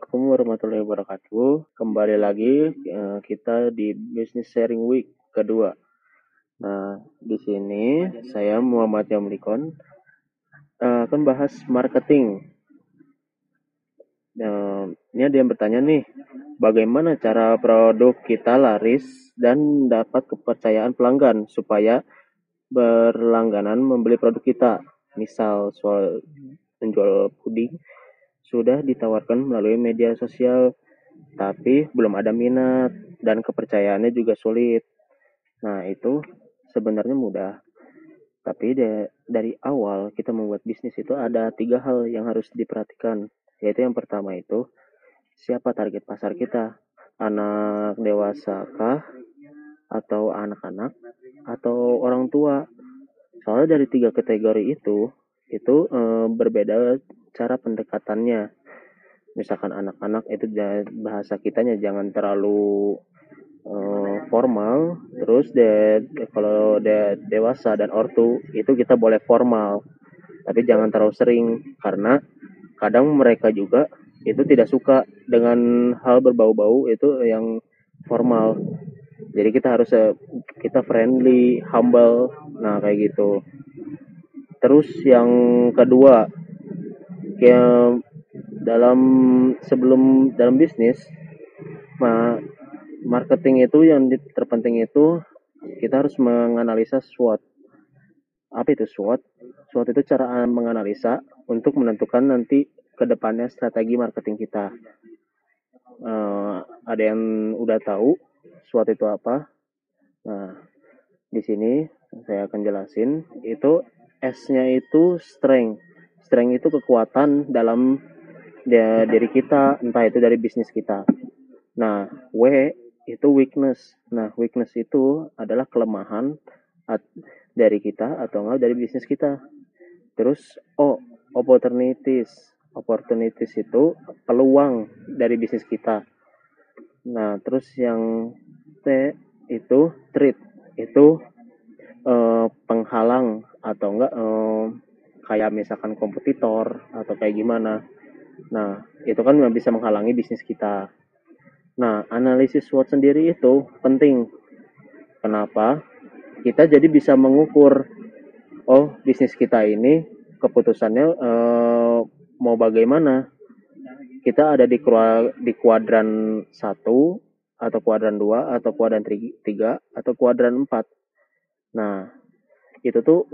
Assalamualaikum warahmatullahi wabarakatuh. Kembali lagi uh, kita di Business Sharing Week kedua. Nah, di sini saya Muhammad Yamlikon uh, akan bahas marketing. Uh, ini ada yang bertanya nih, bagaimana cara produk kita laris dan dapat kepercayaan pelanggan supaya berlangganan membeli produk kita. Misal soal menjual puding, sudah ditawarkan melalui media sosial, tapi belum ada minat dan kepercayaannya juga sulit. Nah, itu sebenarnya mudah. Tapi de dari awal kita membuat bisnis itu ada tiga hal yang harus diperhatikan. Yaitu yang pertama itu, siapa target pasar kita? Anak dewasa kah? Atau anak-anak? Atau orang tua? Soalnya dari tiga kategori itu, itu e, berbeda cara pendekatannya. Misalkan anak-anak itu bahasa kitanya jangan terlalu uh, formal. Terus de, kalau de, dewasa dan ortu itu kita boleh formal. Tapi jangan terlalu sering karena kadang mereka juga itu tidak suka dengan hal berbau-bau itu yang formal. Jadi kita harus eh, kita friendly humble. Nah kayak gitu. Terus yang kedua kayak dalam sebelum dalam bisnis ma marketing itu yang terpenting itu kita harus menganalisa SWOT. Apa itu SWOT? SWOT itu cara menganalisa untuk menentukan nanti ke depannya strategi marketing kita. Uh, ada yang udah tahu SWOT itu apa? Nah di sini saya akan jelasin. Itu S-nya itu strength strength itu kekuatan dalam diri kita, entah itu dari bisnis kita. Nah, W itu weakness. Nah, weakness itu adalah kelemahan dari kita atau enggak dari bisnis kita. Terus O, opportunities. Opportunities itu peluang dari bisnis kita. Nah, terus yang T itu threat. Itu uh, penghalang atau enggak uh, kayak misalkan kompetitor atau kayak gimana. Nah, itu kan bisa menghalangi bisnis kita. Nah, analisis SWOT sendiri itu penting. Kenapa? Kita jadi bisa mengukur, oh bisnis kita ini keputusannya eh, mau bagaimana. Kita ada di, di kuadran 1 atau kuadran 2 atau kuadran 3 atau kuadran 4. Nah, itu tuh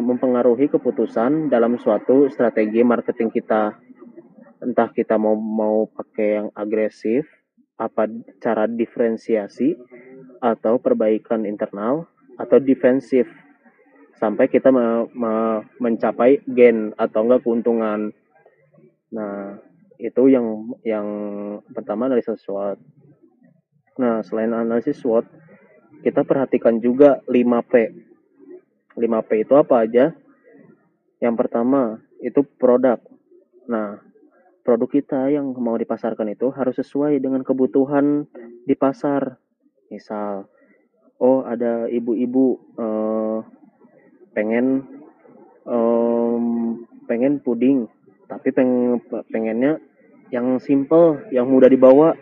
mempengaruhi keputusan dalam suatu strategi marketing kita. Entah kita mau mau pakai yang agresif, apa cara diferensiasi atau perbaikan internal atau defensif sampai kita me, me, mencapai gain atau enggak keuntungan. Nah, itu yang yang pertama analisis SWOT. Nah, selain analisis SWOT, kita perhatikan juga 5P 5P itu apa aja? Yang pertama, itu produk. Nah, produk kita yang mau dipasarkan itu harus sesuai dengan kebutuhan di pasar. Misal, oh ada ibu-ibu uh, pengen um, pengen puding, tapi peng, pengennya yang simple, yang mudah dibawa.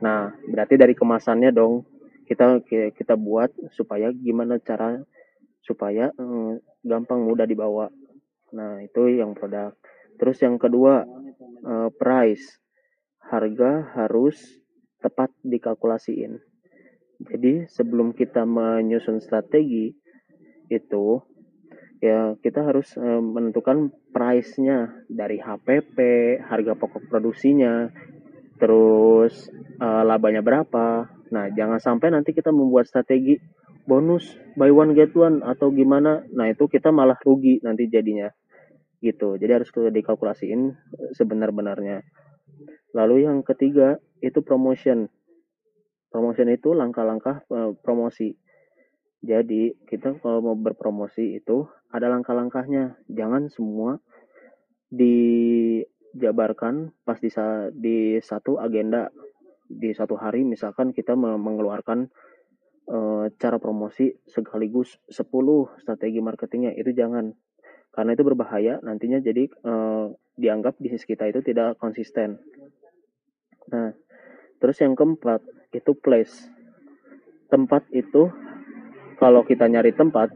Nah, berarti dari kemasannya dong kita kita buat supaya gimana cara supaya eh, gampang mudah dibawa. Nah, itu yang produk. Terus yang kedua, eh, price. Harga harus tepat dikalkulasiin. Jadi, sebelum kita menyusun strategi itu ya kita harus eh, menentukan price-nya dari HPP, harga pokok produksinya, terus eh, labanya berapa. Nah, jangan sampai nanti kita membuat strategi bonus buy one get one atau gimana nah itu kita malah rugi nanti jadinya. Gitu. Jadi harus dikalkulasiin eh, sebenar-benarnya. Lalu yang ketiga itu promotion. Promotion itu langkah-langkah uh, promosi. Jadi kita kalau mau berpromosi itu ada langkah-langkahnya. Jangan semua dijabarkan pas di, satu agenda di satu hari. Misalkan kita mengeluarkan cara promosi sekaligus 10 strategi marketingnya itu jangan karena itu berbahaya nantinya jadi uh, dianggap bisnis kita itu tidak konsisten Nah, terus yang keempat itu place. Tempat itu kalau kita nyari tempat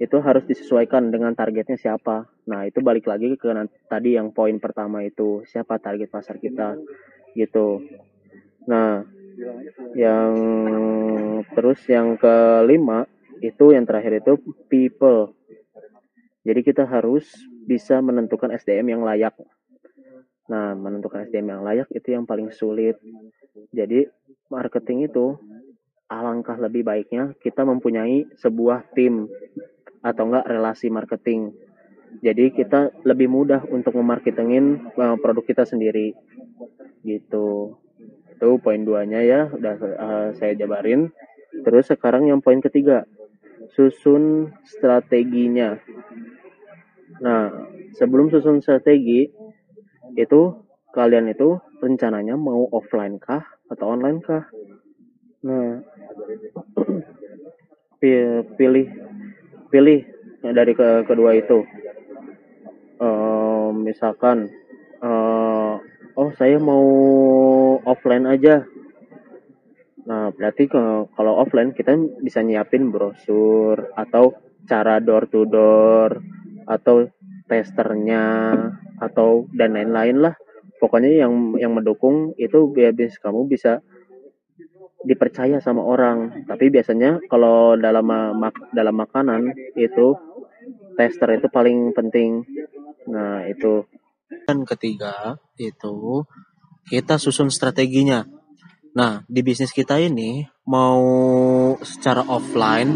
itu harus disesuaikan dengan targetnya siapa. Nah, itu balik lagi ke tadi yang poin pertama itu, siapa target pasar kita gitu. Nah, yang terus yang kelima itu yang terakhir itu people. Jadi kita harus bisa menentukan SDM yang layak. Nah, menentukan SDM yang layak itu yang paling sulit. Jadi marketing itu alangkah lebih baiknya kita mempunyai sebuah tim atau enggak relasi marketing. Jadi kita lebih mudah untuk memarketingin uh, produk kita sendiri. Gitu. Itu poin duanya ya, udah uh, saya jabarin. Terus sekarang yang poin ketiga, susun strateginya. Nah, sebelum susun strategi, itu kalian itu rencananya mau offline kah atau online kah? Nah, pilih pilih dari ke kedua itu uh, misalkan uh, oh saya mau offline aja nah berarti kalau offline kita bisa nyiapin brosur atau cara door to door atau testernya atau dan lain-lain lah pokoknya yang yang mendukung itu biar kamu bisa dipercaya sama orang. Tapi biasanya kalau dalam mak dalam makanan itu tester itu paling penting. Nah, itu. Dan ketiga itu kita susun strateginya. Nah, di bisnis kita ini mau secara offline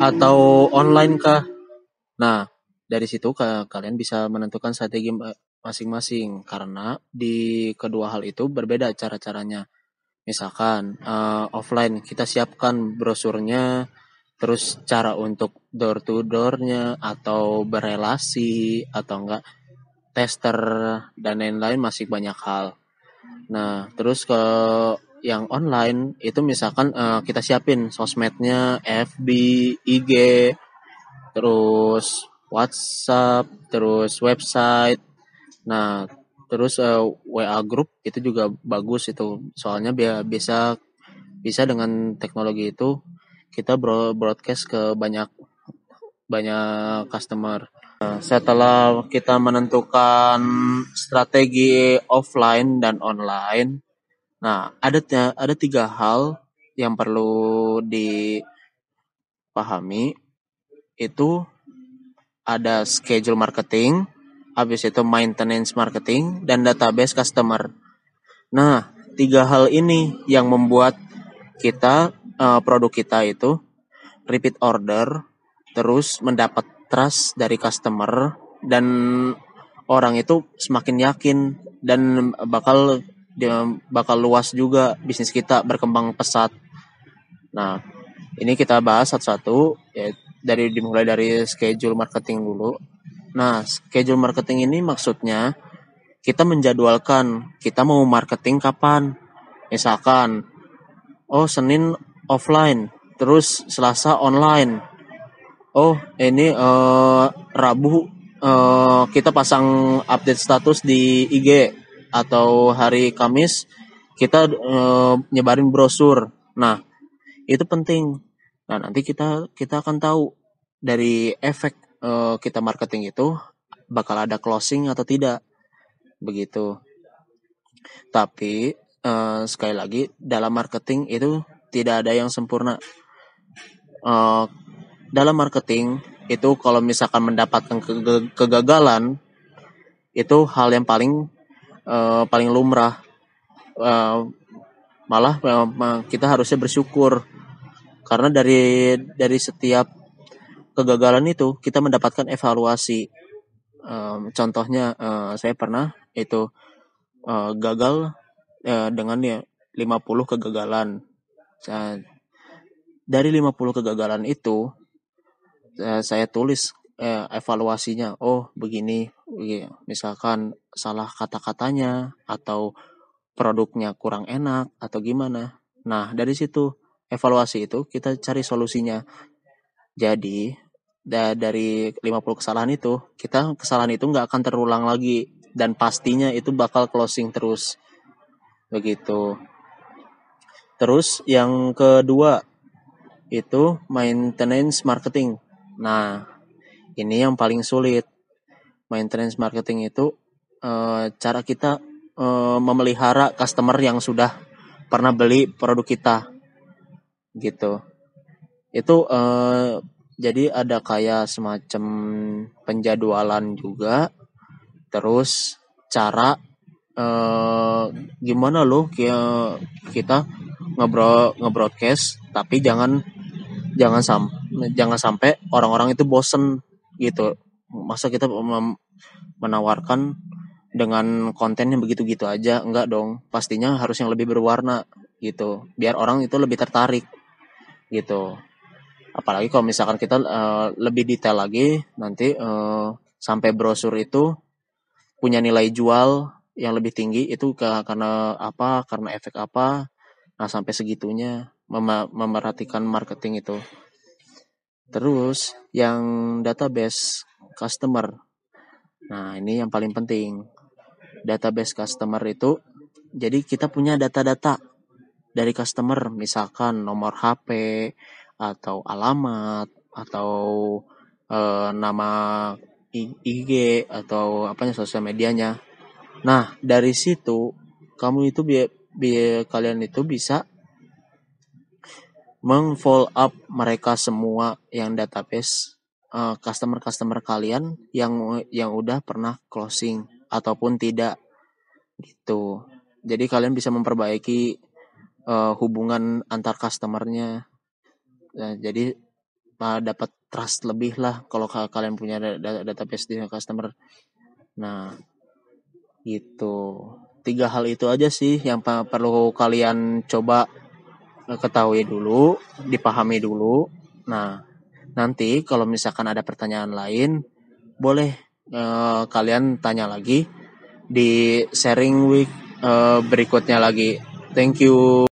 atau online kah? Nah, dari situ kalian bisa menentukan strategi masing-masing karena di kedua hal itu berbeda cara-caranya. Misalkan uh, offline kita siapkan brosurnya, terus cara untuk door to doornya atau berelasi atau enggak tester dan lain-lain masih banyak hal. Nah, terus ke yang online itu misalkan uh, kita siapin sosmednya FB, IG, terus WhatsApp, terus website. Nah, terus uh, eh, WA group itu juga bagus itu soalnya biar bisa bisa dengan teknologi itu kita broadcast ke banyak banyak customer setelah kita menentukan strategi offline dan online nah ada ada tiga hal yang perlu dipahami itu ada schedule marketing habis itu maintenance marketing, dan database customer. Nah, tiga hal ini yang membuat kita, uh, produk kita itu repeat order, terus mendapat trust dari customer, dan orang itu semakin yakin dan bakal dia bakal luas juga bisnis kita berkembang pesat. Nah, ini kita bahas satu-satu ya dari dimulai dari schedule marketing dulu. Nah, schedule marketing ini maksudnya kita menjadwalkan kita mau marketing kapan. Misalkan, oh Senin offline, terus Selasa online. Oh ini uh, Rabu uh, kita pasang update status di IG atau hari Kamis kita uh, nyebarin brosur. Nah itu penting. Nah nanti kita kita akan tahu dari efek uh, kita marketing itu bakal ada closing atau tidak begitu tapi uh, sekali lagi dalam marketing itu tidak ada yang sempurna uh, dalam marketing itu kalau misalkan mendapatkan ke kegagalan itu hal yang paling uh, paling lumrah uh, malah uh, kita harusnya bersyukur karena dari dari setiap kegagalan itu kita mendapatkan evaluasi. Um, contohnya uh, saya pernah itu uh, gagal uh, dengan ya 50 kegagalan. Dari 50 kegagalan itu uh, saya tulis uh, evaluasinya. Oh, begini, begini. Misalkan salah kata-katanya atau produknya kurang enak atau gimana. Nah, dari situ evaluasi itu kita cari solusinya. Jadi da dari 50 kesalahan itu, kita kesalahan itu nggak akan terulang lagi dan pastinya itu bakal closing terus. begitu. Terus yang kedua itu maintenance marketing. Nah, ini yang paling sulit. Maintenance marketing itu e, cara kita e, memelihara customer yang sudah pernah beli produk kita. Gitu. Itu e, jadi ada kayak semacam penjadwalan juga. Terus cara e, gimana loh kita ngebro ngebroadcast tapi jangan jangan sam jangan sampai orang-orang itu bosen gitu. Masa kita menawarkan dengan konten yang begitu-gitu aja? Enggak dong. Pastinya harus yang lebih berwarna gitu. Biar orang itu lebih tertarik gitu. Apalagi kalau misalkan kita uh, lebih detail lagi nanti uh, sampai brosur itu punya nilai jual yang lebih tinggi itu ke, karena apa? Karena efek apa? Nah sampai segitunya. Mem memerhatikan marketing itu. Terus yang database customer. Nah, ini yang paling penting. Database customer itu jadi kita punya data-data dari customer, misalkan nomor HP atau alamat atau e, nama IG atau apanya sosial medianya. Nah, dari situ kamu itu biar, biar kalian itu bisa meng-follow up mereka semua yang database uh, customer-customer kalian yang yang udah pernah closing ataupun tidak gitu. Jadi kalian bisa memperbaiki uh, hubungan antar customernya. Nah, jadi uh, dapat trust lebih lah kalau kalian punya database di customer. Nah, gitu. Tiga hal itu aja sih yang perlu kalian coba ketahui dulu, dipahami dulu. Nah, nanti kalau misalkan ada pertanyaan lain, boleh uh, kalian tanya lagi di sharing week uh, berikutnya lagi. Thank you.